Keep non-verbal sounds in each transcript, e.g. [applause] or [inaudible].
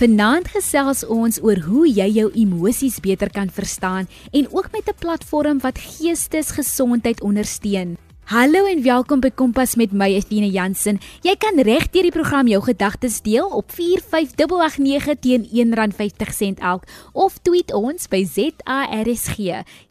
Vanaand gesels ons oor hoe jy jou emosies beter kan verstaan en ook met 'n platform wat geestesgesondheid ondersteun. Hallo en welkom by Kompas met my Athena Jansen. Jy kan reg deur die program jou gedagtes deel op 45889 teen R1.50 elk of tweet ons by ZARSG.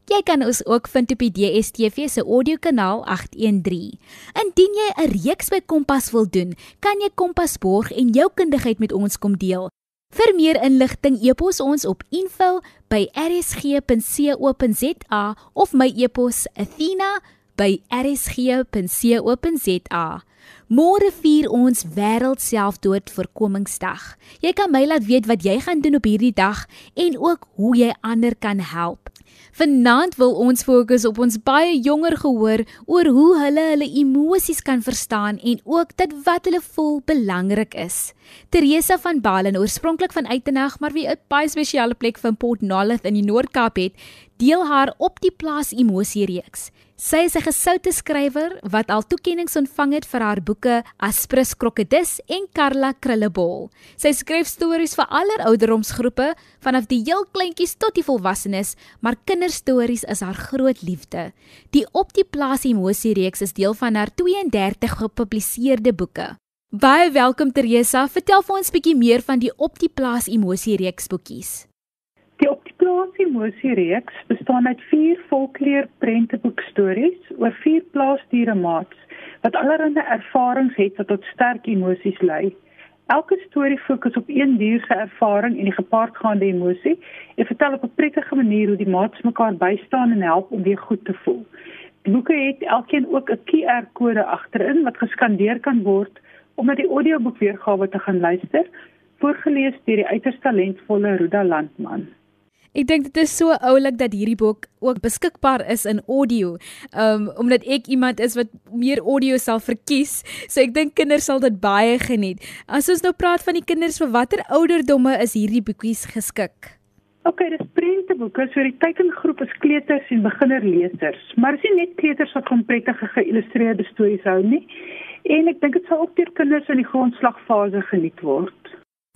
Jy kan ons ook vind op die DSTV se audiokanaal 813. Indien jy 'n reeks by Kompas wil doen, kan jy Kompas borg en jou kundigheid met ons kom deel. Vir meer inligting e-pos ons op info@rsg.co.za of my e-pos athena@rsg.co.za. Môre vier ons wêreld selfdood voorkomingsdag. Jy kan my laat weet wat jy gaan doen op hierdie dag en ook hoe jy ander kan help. Vanaand wil ons fokus op ons baie jonger gehoor oor hoe hulle hulle emosies kan verstaan en ook dat wat hulle voel belangrik is. Teresa van Balen, oorspronklik van Uitenag, maar wie 'n baie spesiale plek van Port Nolloth in die Noord-Kaap het, deel haar op die plaas emosie reeks. Sy is 'n gesoute skrywer wat al toekenninge ontvang het vir haar boeke Aspris Krokodis en Karla Krullebol. Sy skryf stories vir aller ouderdomsgroepe, vanaf die heel kleintjies tot die volwassenes, maar kinderstories is haar groot liefde. Die Op die Plaas Emosie reeks is deel van haar 32 gepubliseerde boeke. Baie welkom Teresa, vertel vir ons 'n bietjie meer van die Op die Plaas Emosie reeks boekies. Plaas Emosie reeks bestaan uit 4 volkleur prenteboekstories oor 4 plaasdiere maats wat allerlei ervarings het wat tot sterk emosies lei. Elke storie fokus op een dier se ervaring en die gepaardgaande emosie en vertel op 'n prettige manier hoe die maats mekaar bystaan en help om weer goed te voel. Die boeke het elkeen ook 'n QR-kode agterin wat geskandeer kan word om na die audioboek weergawe te gaan luister, voorgeles deur die uiters talentvolle Ruda Landman. Ek dink dit is so oulik dat hierdie boek ook beskikbaar is in audio. Um omdat ek iemand is wat meer audio sal verkies, so ek dink kinders sal dit baie geniet. As ons nou praat van die kinders, vir watter ouderdomme is hierdie boekies geskik? OK, dis prenteboeke, so die teikengroep is kleuters en beginnerleerders, maar dis nie net kleuters wat van prettige geïllustreerde stories hou nie. En ek dink dit sal ook deur kinders in die grondslagfase geniet word.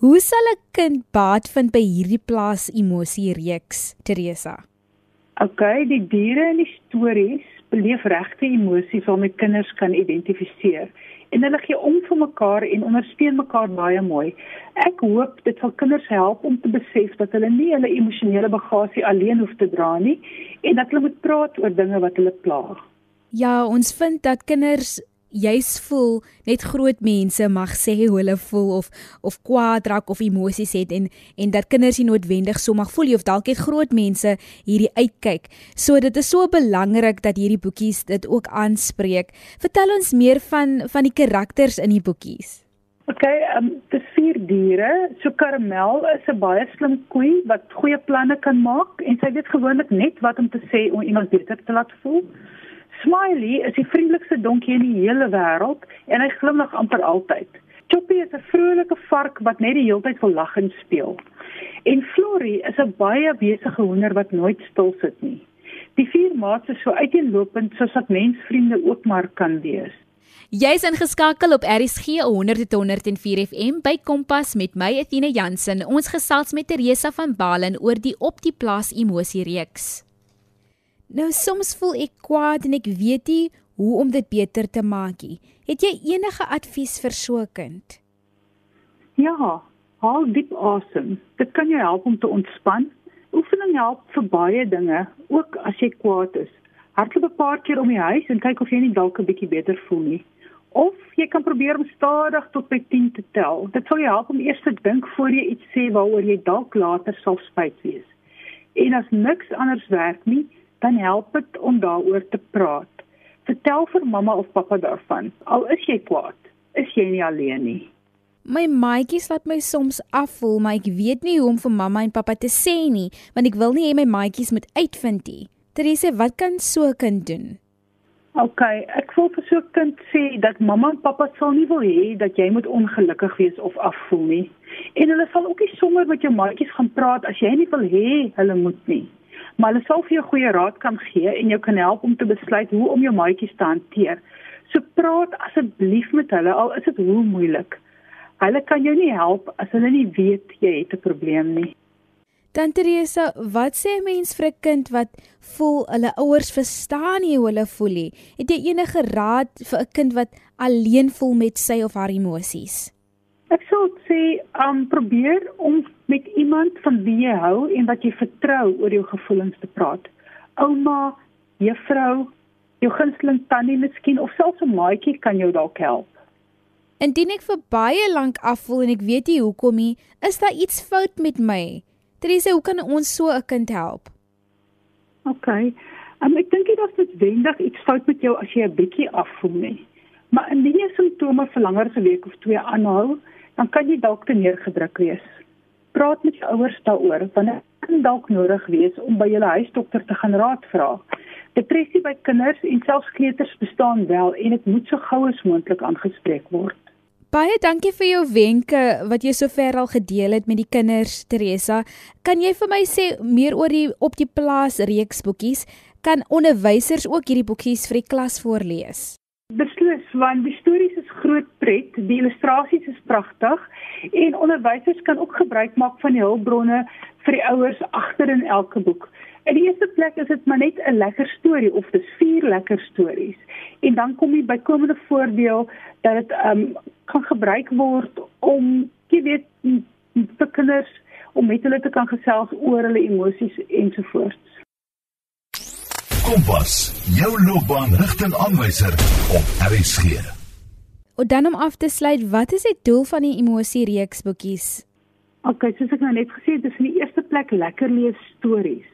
Hoe sal 'n kind baat vind by hierdie plaas emosie reeks, Teresa? OK, die diere in die stories beleef regte emosies waarmee kinders kan identifiseer en hulle gee om vir mekaar en ondersteun mekaar baie mooi. Ek hoop dit sal kinders help om te besef dat hulle nie hulle emosionele bagasie alleen hoef te dra nie en dat hulle moet praat oor dinge wat hulle pla. Ja, ons vind dat kinders juis voel net groot mense mag sê hoe hulle voel of of kwaad raak of emosies het en en dat kinders nie noodwendig so mag voel of dalk het groot mense hierdie uitkyk. So dit is so belangrik dat hierdie boekies dit ook aanspreek. Vertel ons meer van van die karakters in die boekies. OK, ehm um, dis vier diere. So Karamel is 'n baie slim koei wat goeie planne kan maak en sy weet gewoonlik net wat om te sê om iemand beter te laat voel. Smiley is die vriendelikste donkie in die hele wêreld en hy glimlag amper altyd. Choppy is 'n vrolike vark wat net die hele tyd vol lag en speel. En Flory is 'n baie besige hoender wat nooit stil sit nie. Die vier maats is so uiteenlopend soos wat mensvriende ook maar kan wees. Jy's ingeskakel op RSG 100.104 FM by Kompas met my Athena Jansen. Ons gesels met Teresa van Balen oor die op die plaas emosie reeks. Nou soms voel ek kwaad en ek weet nie hoe om dit beter te maak nie. Het jy enige advies vir so 'n kind? Ja, haal diep asem. Dit kan jou help om te ontspan. Oefening help vir baie dinge, ook as jy kwaad is. Hardloop 'n paar keer om die huis en kyk of jy nie dalk 'n bietjie beter voel nie. Of jy kan probeer om stadig tot by 10 te tel. Dit sal jou help om eers te dink voor jy iets sê waaroor jy dalk later sal spyt wees. En as niks anders werk nie, dan help dit om daaroor te praat. Vertel vir mamma of pappa daarvan. Al is jy kwaad, is jy nie alleen nie. My maatjies laat my soms afvoel, maar ek weet nie hoe om vir mamma en pappa te sê nie, want ek wil nie hê my maatjies moet uitvind nie. Terese, wat kan so 'n kind doen? OK, ek wil vir so 'n kind sê dat mamma en pappa sal nie wil hê dat jy moet ongelukkig wees of afvoel nie. En hulle sal ook nie sommer met jou maatjies gaan praat as jy nie wil hê hulle moet nie maar hulle sal vir jou goeie raad kan gee en jou kan help om te besluit hoe om jou maatjies te hanteer. So praat asseblief met hulle al is dit hoe moeilik. hulle kan jou nie help as hulle nie weet jy het 'n probleem nie. Dan Teresa, wat sê 'n mens vir 'n kind wat voel hulle ouers verstaan nie hoe hulle voel nie? Het jy enige raad vir 'n kind wat alleen voel met sy of haar emosies? Ek sou sê, um probeer om met iemand van wie jy hou en wat jy vertrou oor jou gevoelens te praat. Ouma, juffrou, jou gunsteling tannie miskien of selfs 'n maatjie kan jou dalk help. Indien ek vir baie lank afvoel en ek weet nie hoekom nie, is daar iets fout met my? Teresa, hoe kan ons so 'n kind help? OK. Um, ek dink dit is noodwendig iets fout met jou as jy 'n bietjie afvoel nie. Maar indien jy simptome vir langer as 'n week of twee aanhou, dan kan jy dalk te neergedruk wees. Praat met jou ouers daaroor wanneer dit dalk nodig wees om by julle huisdokter te gaan raad vra. Depressie by kinders en selfs kleuters bestaan wel en dit moet so gou as moontlik aangespreek word. Baie dankie vir jou wenke wat jy sover al gedeel het met die kinders, Teresa. Kan jy vir my sê meer oor die op die plaas reeks boekies? Kan onderwysers ook hierdie boekies vir die klas voorlees? Beslis, want die stories is groot pret, die illustrasies is pragtig en onderwysers kan ook gebruik maak van die hulpbronne vir die ouers agter in elke boek. In die eerste plek is dit maar net 'n lekker storie of dis vier lekker stories. En dan kom die bykomende voordeel dat dit um kan gebruik word om jy weet vir kinders om met hulle te kan gesels oor hulle emosies ensovoorts. Kompas, jou loopbaanrigtingaanwyser op RSG. En dan om af te sluit, wat is die doel van die emosie reeks boekies? OK, soos ek nou net gesê het, dis in die eerste plek lekker lees stories.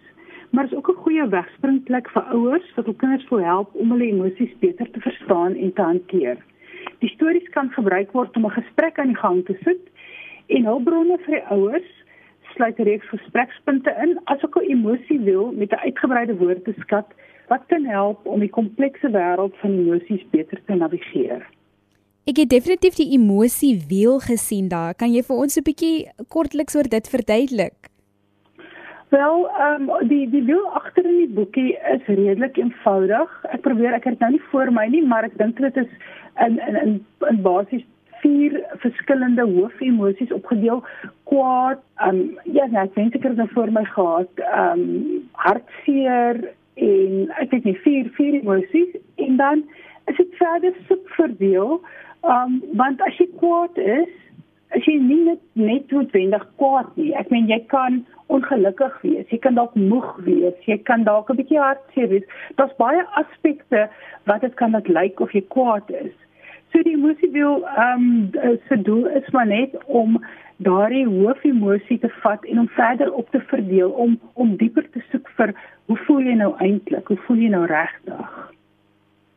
Maar is ook 'n goeie wegspringplek vir ouers wat hul kinders wil help om hulle emosies beter te verstaan en te hanteer. Die stories kan gebruik word om 'n gesprek aan die gang te sit en hulpbronne vir die ouers sluit 'n reeks gesprekspunte in asook 'n emosiewiel met 'n uitgebreide woordeskat wat kan help om die komplekse wêreld van emosies beter te navigeer. Ek het definitief die emosiewiel gesien daar. Kan jy vir ons 'n bietjie kortliks oor dit verduidelik? Wel, ehm um, die die wiel agter in die boekie is redelik eenvoudig. Ek probeer ek het nou nie voor my nie, maar ek dink dit is in in in, in basies vier verskillende hoofemosies opgedeel: kwaad, ehm um, ja, nee, ek dink ek het dit voor my gehad, ehm um, hartseer en ek het nie vier vier emosies en dan is dit verder subverdeel. Ehm um, want as jy kwaad is, as jy nie net net noodwendig kwaad nie. Ek meen jy kan ongelukkig wees. Jy kan dalk moeg wees. Jy kan dalk 'n bietjie hartseer wees. Daar's baie aspekte wat dit kan laat lyk of jy kwaad is. So die emosiewiel ehm um, se doel is maar net om daardie hoofemosie te vat en om verder op te verdeel om om dieper te soek vir hoe voel jy nou eintlik? Hoe voel jy nou regtig?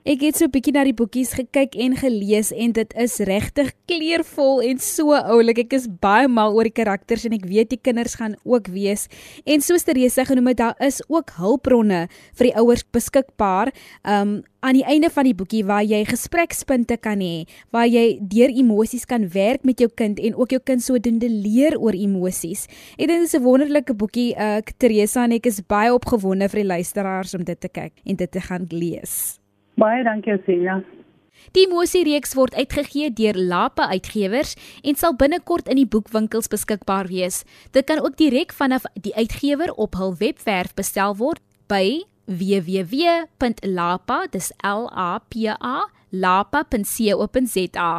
Ek het so 'n bietjie na die boekies gekyk en gelees en dit is regtig kleurvol en so oulik. Ek is baie mal oor die karakters en ek weet die kinders gaan ook wees. En soos Teresa genoem het, daar is ook hulpbronne vir die ouers beskikbaar. Um aan die einde van die boekie waar jy gesprekspunte kan hê, waar jy deur emosies kan werk met jou kind en ook jou kind sodoende leer oor emosies. En dit is 'n wonderlike boekie. Ek uh, Teresa en ek is baie opgewonde vir die luisteraars om dit te kyk en dit te gaan lees. Baie dankie Celia. Die emosie reeks word uitgegee deur Lapa Uitgewers en sal binnekort in die boekwinkels beskikbaar wees. Dit kan ook direk vanaf die uitgewer op hul webwerf bestel word by www.lapa, dis L A P A, lapa.co.za.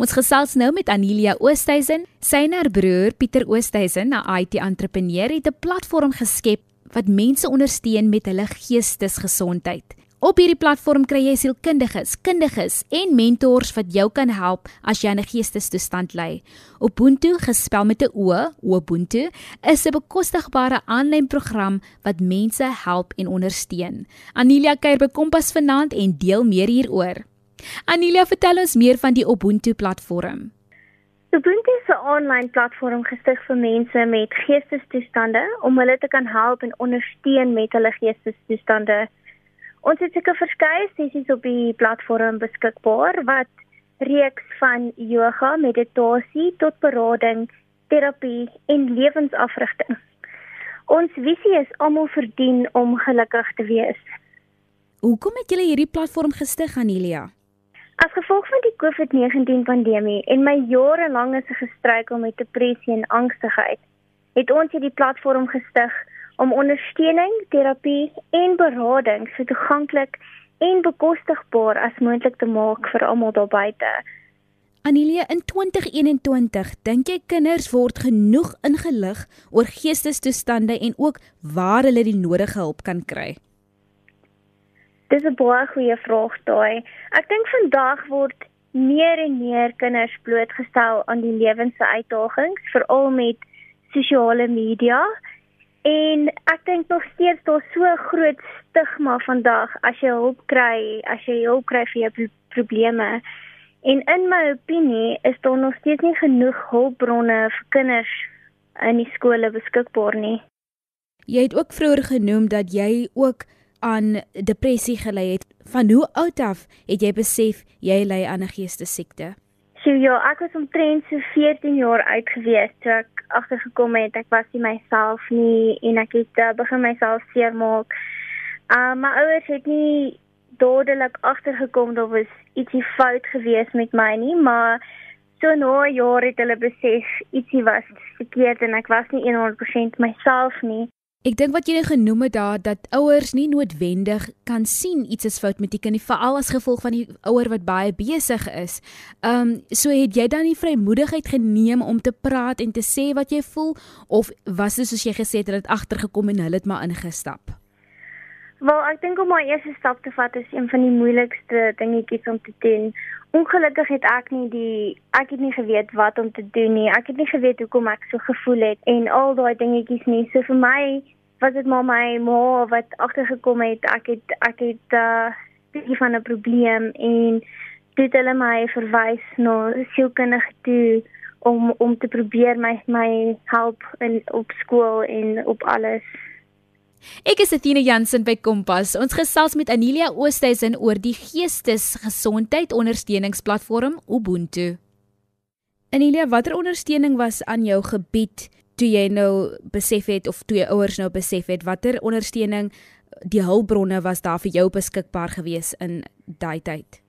Ons gesels nou met Anelia Oosthuizen. Sy en haar broer Pieter Oosthuizen, 'n IT-entrepreneur, het 'n platform geskep wat mense ondersteun met hulle geestesgesondheid. Op hierdie platform kry jy sielkundiges, kundiges en mentors wat jou kan help as jy 'n geestestoestand ly. Ubuntu, gespel met 'n O, Ubuntu, is 'n bekostigbare aanlyn program wat mense help en ondersteun. Anelia kuier by Kompas vanaand en deel meer hieroor. Anelia, vertel ons meer van die Ubuntu platform. Ubuntu is 'n aanlyn platform gestig vir mense met geestestoestande om hulle te kan help en ondersteun met hulle geestestoestande. Ons het seker verskeie sessies op die platform beskikbaar wat reeks van yoga, meditasie tot berading, terapie en lewensafrigting. Ons visie is almal verdien om gelukkig te wees. Hoekom het julle hierdie platform gestig, Anelia? As gevolg van die COVID-19 pandemie en my jarelange gestruikel met depressie en angstigheid, het ons hierdie platform gestig om ondersteuning, terapie en berading so toeganklik en bekostigbaar as moontlik te maak vir almal daar buite. Anelia in 2021, dink jy kinders word genoeg ingelig oor geestesstoestande en ook waar hulle die nodige hulp kan kry? Dis 'n baie goeie vraag daai. Ek dink vandag word meer en meer kinders blootgestel aan die lewensuitdagings, veral met sosiale media. En ek dink nog steeds daar's so 'n groot stigma vandag as jy hulp kry, as jy hulp kry vir jou probleme. En in my opinie is daar nog steeds nie genoeg hulpbronne vir kinders in die skole beskikbaar nie. Jy het ook vroeër genoem dat jy ook aan depressie gely het. Van hoe oud af het jy besef jy ly aan 'n geestesiekte? So ja, ek was omtrent so 14 jaar oud gewees toe ek agtergekom het ek was nie myself nie en ek het uh, begin myself seermaak. Uh my ouers het nie dadelik agtergekom daar was ietsie fout gewees met my nie, maar so na jare het hulle besef ietsie was verkeerd en ek was nie 100% myself nie. Ek dink wat jy genoem het daar dat ouers nie noodwendig kan sien iets is fout met die kind nie, veral as gevolg van die ouer wat baie besig is. Ehm um, so het jy dan die vrymoedigheid geneem om te praat en te sê wat jy voel of was dit soos jy gesê het dat dit agtergekom en hulle het maar ingestap? Wel, ek dink om my eerste stap te vat is een van die moeilikste dingetjies om te doen. Ongelukkig het ek nie die ek het nie geweet wat om te doen nie. Ek het nie geweet hoekom ek so gevoel het en al daai dingetjies nie. So vir my was dit maar my ma wat agtergekom het. Ek het ek het uh bietjie van 'n probleem en dit hulle my verwys na sielkundige toe om om te probeer my my help in op skool en op alles. Ek is Athena Jansen by Kompas. Ons gesels met Anelia Oosthuizen oor die geestesgesondheid ondersteuningsplatform Ubuntu. Anelia, watter ondersteuning was aan jou gebied toe jy nou besef het of toe jou ouers nou besef het watter ondersteuning die hulpbronne was daar vir jou beskikbaar gewees in daai tyd?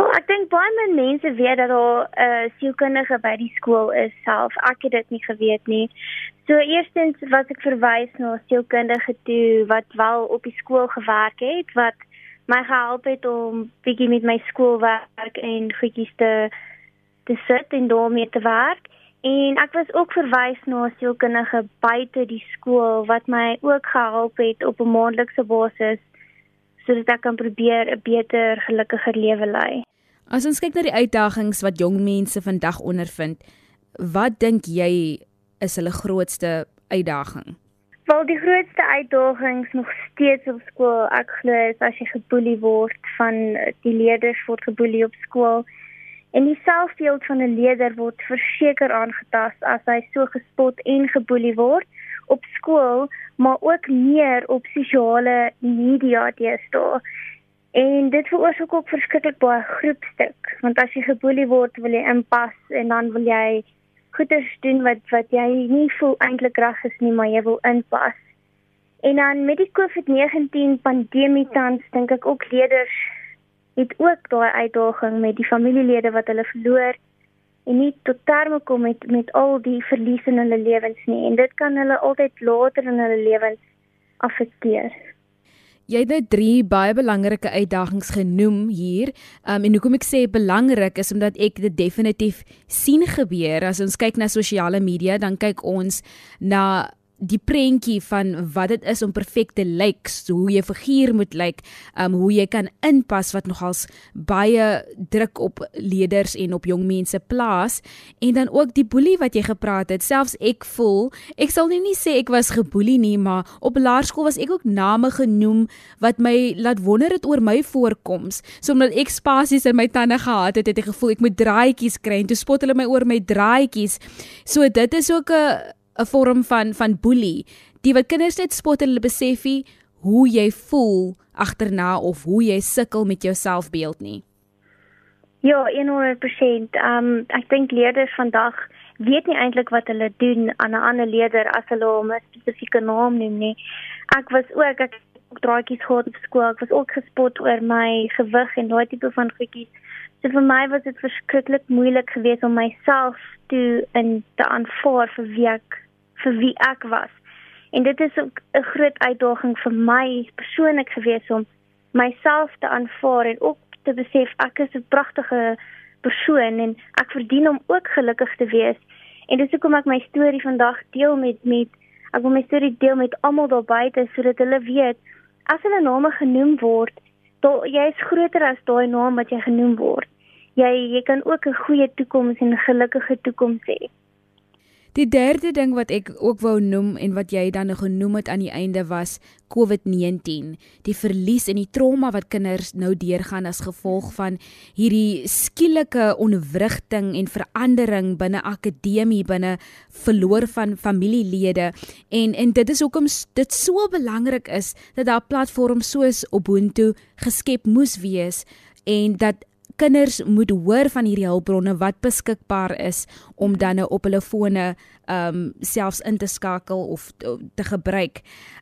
So ek dink baie mense weet dat daar 'n uh, sielkundige by die skool is self. Ek het dit nie geweet nie. So eerstens was ek verwys na 'n sielkundige toe wat wel op die skool gewerk het wat my gehelp het om bietjie met my skoolwerk en goedjies te te sit en daarmee te werk. En ek was ook verwys na 'n sielkundige buite die skool wat my ook gehelp het op 'n maandelikse basis sodat ek kan probeer 'n beter, gelukkiger lewe lei. As ons kyk na die uitdagings wat jong mense vandag ondervind, wat dink jy is hulle grootste uitdaging? Wel die grootste uitdagings nog steeds op skool, ek glo is as jy geboelie word van die leerders word geboelie op skool. En die selfbeeld van 'n leerder word verseker aangetast as hy so gespot en geboelie word op skool, maar ook meer op sosiale media deesdae. En dit veroorsaak ook verskriklik baie groepstuk, want as jy geboelie word, wil jy inpas en dan wil jy goeders doen wat wat jy nie voel eintlik reg is nie, maar jy wil inpas. En dan met die COVID-19 pandemie tans dink ek ook leerders het ook daai uitdaging met die familielede wat hulle verloor en nie tot terme kom met met al die verlies in hulle lewens nie en dit kan hulle altyd later in hulle lewens affekteer. Jy het nou drie baie belangrike uitdagings genoem hier. Um en hoekom ek sê belangrik is omdat ek dit definitief sien gebeur. As ons kyk na sosiale media, dan kyk ons na die prentjie van wat dit is om perfek te lyk, so hoe jy figuur moet lyk, um hoe jy kan inpas wat nogals baie druk op leerders en op jong mense plaas en dan ook die boelie wat jy gepraat het. Selfs ek voel, ek sal nie, nie sê ek was geboelie nie, maar op laerskool was ek ook name genoem wat my laat wonder het oor my voorkoms. So omdat ek spasies in my tande gehad het, het ek gevoel ek moet draaitjies kry en toe spot hulle my oor my draaitjies. So dit is ook 'n 'n vorm van van boelie. Die wat kinders net spot en hulle besef nie hoe jy voel agterna of hoe jy sukkel met jou selfbeeld nie. Ja, 100%. Um ek dink leerders vandag weet nie eintlik wat hulle doen aan 'n ander leerder as hulle hom 'n spesifieke naam noem nie. Ek was ook ek ook draaitjies gehad op skool. Ek was ook gespot oor my gewig en daai tipe van goedjies. So vir my was dit verskriklik moeilik geweest om myself toe in te aanvaar vir wie ek vir wie ek was. En dit is ook 'n groot uitdaging vir my persoonlik geweest om myself te aanvaar en ook te besef ek is 'n pragtige persoon en ek verdien om ook gelukkig te wees. En dis hoekom ek my storie vandag deel met met ek wil my storie deel met almal daar buite sodat hulle weet as hulle name genoem word, dan jy is groter as daai naam wat jy genoem word. Jy jy kan ook 'n goeie toekoms en 'n gelukkige toekoms hê. Die derde ding wat ek ook wou noem en wat jy dan genoem het aan die einde was COVID-19, die verlies en die trauma wat kinders nou deurgaan as gevolg van hierdie skielike onwrigting en verandering binne akademie, binne verloor van familielede. En en dit is hoekom dit so belangrik is dat daar platforms soos Ubuntu geskep moes wees en dat kinders moet hoor van hierdie hulpbronne wat beskikbaar is om dan nou op hulle fone ehm um, selfs in te skakel of te, gebruik.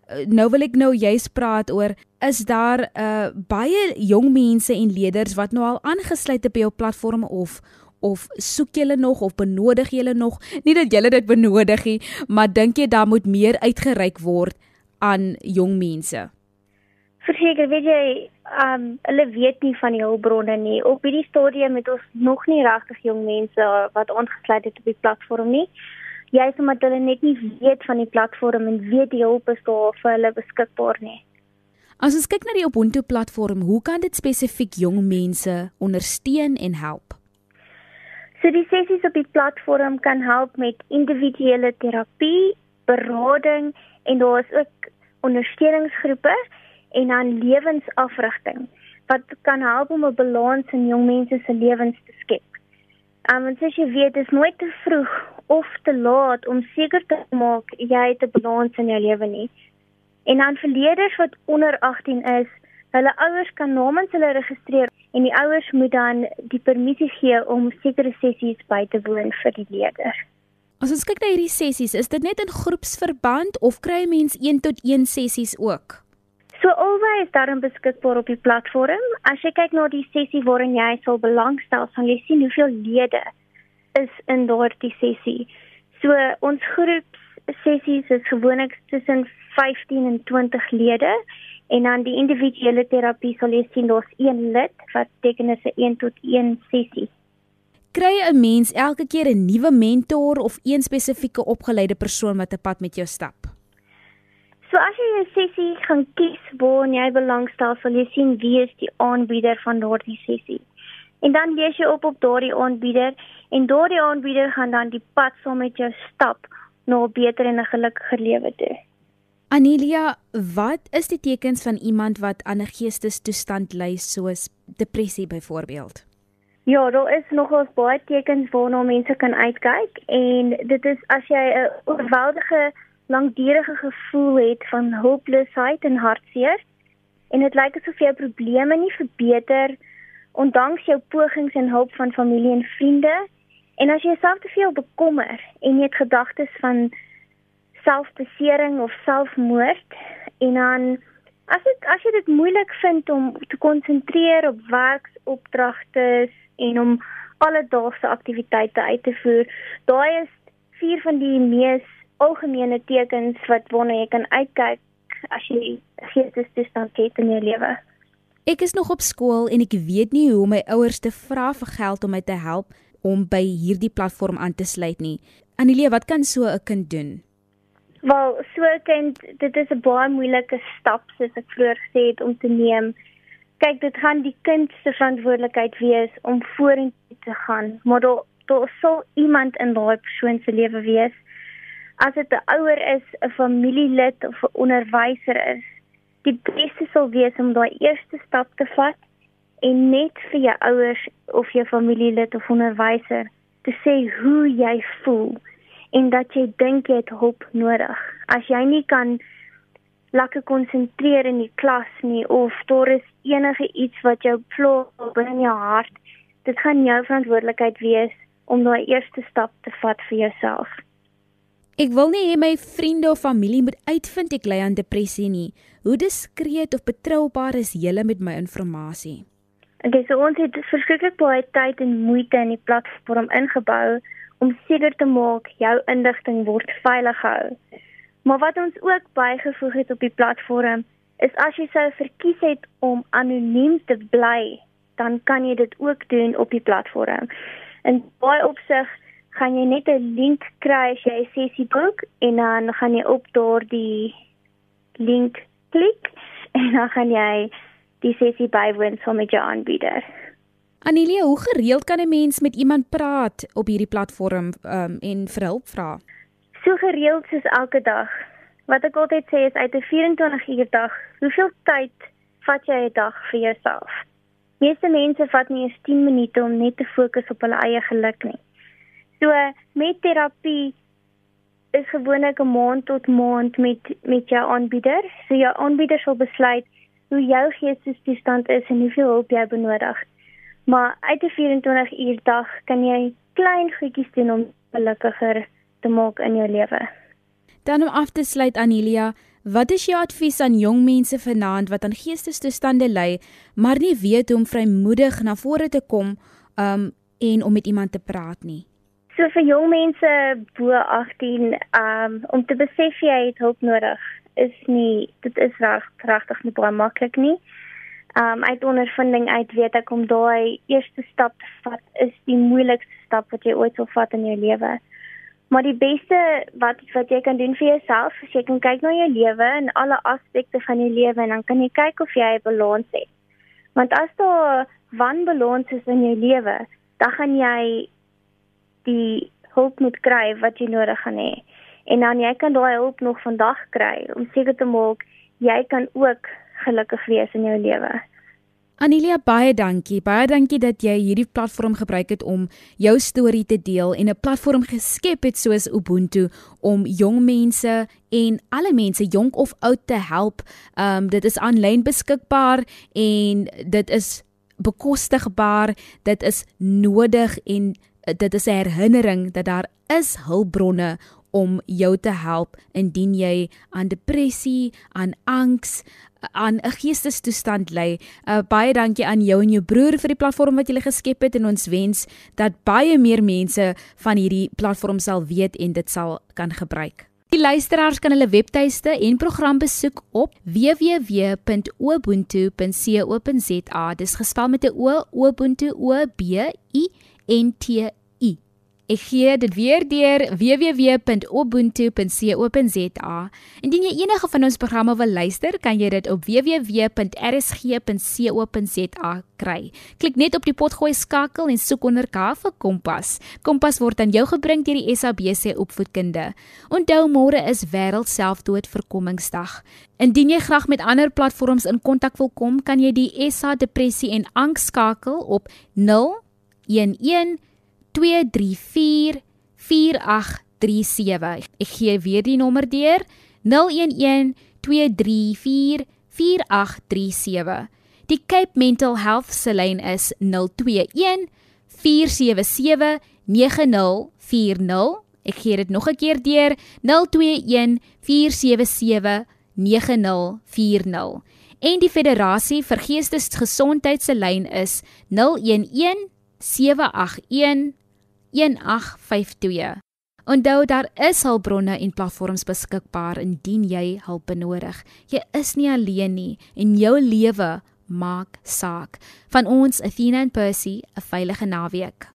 Uh, nou wil ek nou juist praat oor is daar uh baie jong mense en leerders wat nou al aangesluit het by jou platform of of soek julle nog of benodig julle nog nie dat julle dit benodig nie maar dink jy daar moet meer uitgereik word aan jong mense Verseker, weet jy, um hulle weet nie van die hulpbronne nie. Op hierdie stadium het ons nog nie regtig jong mense wat aangesluit het op die platform nie. Jy sê maar hulle net nie weet van die platform en weet die hulp is daar vir hulle beskikbaar nie. As ons kyk na die Ubuntu platform, hoe kan dit spesifiek jong mense ondersteun en help? So die sessies op die platform kan help met individuele terapie, berading en daar is ook ondersteuningsgroepe en dan lewensafrigting wat kan help om 'n balans in jong mense se lewens te skep. Um en soos jy weet, is nooit te vroeg of te laat om seker te maak jy het 'n balans in jou lewe nie. En dan vir leerders wat onder 18 is, hulle ouers kan namens hulle registreer en die ouers moet dan die permissie gee om sekere sessies by te woon vir die leerders. As ons kyk na hierdie sessies, is dit net in groepsverband of kry mense 1 tot 1 sessies ook? So albei is daarin beskikbaar op die platform. As jy kyk na die sessie waarin jy sal belangstel, sal jy sien hoeveel lede is in daardie sessie. So ons groep sessies is gewoonlik tussen 15 en 20 lede en dan die individuele terapie sal jy sien daar's een lid wat teken is 'n 1 tot 1 sessie. Kry 'n mens elke keer 'n nuwe mentor of een spesifieke opgeleide persoon wat 'n pad met jou stap? So as jy 'n sessie gaan kies waar jy belangstel, sal jy sien wie is die aanbieder van daardie sessie. En dan lees jy op op daardie aanbieder en daardie aanbieder gaan dan die pad saam met jou stap na 'n beter en 'n gelukkiger lewe toe. Anelia, wat is die tekens van iemand wat aan 'n geestestoestand ly soos depressie byvoorbeeld? Ja, daar is nogal baie tekens waarna mense kan uitkyk en dit is as jy 'n oorweldige langdurige gevoel het van hulpeloosheid en hartseer. En dit lyk asof jou probleme nie verbeter ondanks jou pogings en hulp van familie en vriende. En as jy jouself te veel bekommer en jy het gedagtes van selfbesering of selfmoord en dan as dit as jy dit moeilik vind om te konsentreer op werksopdragte en om alledaagse aktiwiteite uit te voer daai is vier van die mees algemene tekens wat waarna jy kan uitkyk as jy geestesstoestand het in jou lewe. Ek is nog op skool en ek weet nie hoe my ouers te vra vir geld om my te help om by hierdie platform aan te sluit nie. Anelie, wat kan so 'n kind doen? Wel, so 'n kind, dit is 'n baie moeilike stap soos ek vroeër gesê het om te neem. Kyk, dit gaan die kind se verantwoordelikheid wees om vorentoe te gaan, maar daar daar sou iemand in daai persoon se lewe wees as dit 'n ouer is, 'n familielid of 'n onderwyser is, die beste sal wees om daai eerste stap te vat en net vir jou ouers of jou familielid of onderwyser te sê hoe jy voel en dat jy dink jy het hulp nodig. As jy nie kan lekker konsentreer in die klas nie of daar is enige iets wat jou pla binne in jou hart, dit gaan jou verantwoordelikheid wees om daai eerste stap te vat vir jouself. Ek wil nie hê my vriende of familie moet uitvind ek ly aan depressie nie. Hoe diskreet of betroubaar is julle met my inligting? Okay, so ons het verskriklik baie tyd en moeite in die platform ingebou om seker te maak jou inligting word veilig gehou. Maar wat ons ook bygevoeg het op die platform is as jy sou verkies het om anoniem te bly, dan kan jy dit ook doen op die platform. In baie opsig gaan jy net 'n link kry as jy 'n sessie boek en dan gaan jy op daardie link klik [laughs] en dan gaan jy die sessie bywoon saam met jou aanbieder. Anelia, hoe gereeld kan 'n mens met iemand praat op hierdie platform um, en vir hulp vra? So gereeld soos elke dag. Wat ek altyd sê is uit 'n 24 uur dag, hoeveel tyd vat jy 'n dag vir jouself? Meeste mense vat nie eens 10 minute om net te fokus op hulle eie geluk nie. So met terapie is gewoonlik 'n maand tot maand met met jou aanbieder. So jou aanbieder sal besluit hoe jou geestesstoestand is en hoeveel hulp jy benodig. Maar uit 'n 24 uur dag kan jy klein goedjies doen om gelukkiger te maak in jou lewe. Dan om af te sluit Anelia, wat is jou advies aan jong mense vanaand wat aan geestesstoestande ly, maar nie weet hoe om vrymoedig na vore te kom um en om met iemand te praat nie? So vir jong mense bo 18, um om te besef jy het hulp nodig is nie dit is regtig nie baie maklik nie. Um uit ondervinding uit weet ek om daai eerste stap te vat is die moeilikste stap wat jy ooit sal vat in jou lewe. Maar die beste wat wat jy kan doen vir jouself, is jy kan kyk na jou lewe en alle aspekte van jou lewe en dan kan jy kyk of jy 'n balans het. Want as daar wanbalans is in jou lewe, dan gaan jy die hulp moet kry wat jy nodig gaan hê. En dan jy kan daai hulp nog vandag kry om seker te maak jy kan ook gelukkig wees in jou lewe. Anelia baie dankie. Baie dankie dat jy hierdie platform gebruik het om jou storie te deel en 'n platform geskep het soos Ubuntu om jong mense en alle mense jonk of oud te help. Um dit is aanlyn beskikbaar en dit is bekostigbaar. Dit is nodig en dit is 'n herinnering dat daar is hulpbronne om jou te help indien jy aan depressie, aan angs, aan 'n geestesstoestand ly. Uh, baie dankie aan jou en jou broer vir die platform wat julle geskep het en ons wens dat baie meer mense van hierdie platform sal weet en dit sal kan gebruik. Die luisteraars kan hulle webtuiste en program besoek op www.ubuntu.co.za. Dis gespel met 'n O, Ubuntu O B I N T Ek gee dit weer deur www.ubuntu.co.za. Indien jy enige van ons programme wil luister, kan jy dit op www.rsg.co.za kry. Klik net op die potgooi skakel en soek onder K vir Kompas. Kompas word aan jou gebring deur die SABC Opvoedkunde. Onthou môre is wêreld selfdood voorkomingsdag. Indien jy graag met ander platforms in kontak wil kom, kan jy die SA depressie en angs skakel op 011 2344837. Ek gee weer die nommer deur 0112344837. Die Cape Mental Health se lyn is 021 477 9040. Ek gee dit nog 'n keer deur 021 477 9040. En die Federasie vir Geestesgesondheid se lyn is 011 781 1852. Onthou daar is hulpbronne en platforms beskikbaar indien jy hulp benodig. Jy is nie alleen nie en jou lewe maak saak. Van ons Athena en Percy, 'n veilige naweek.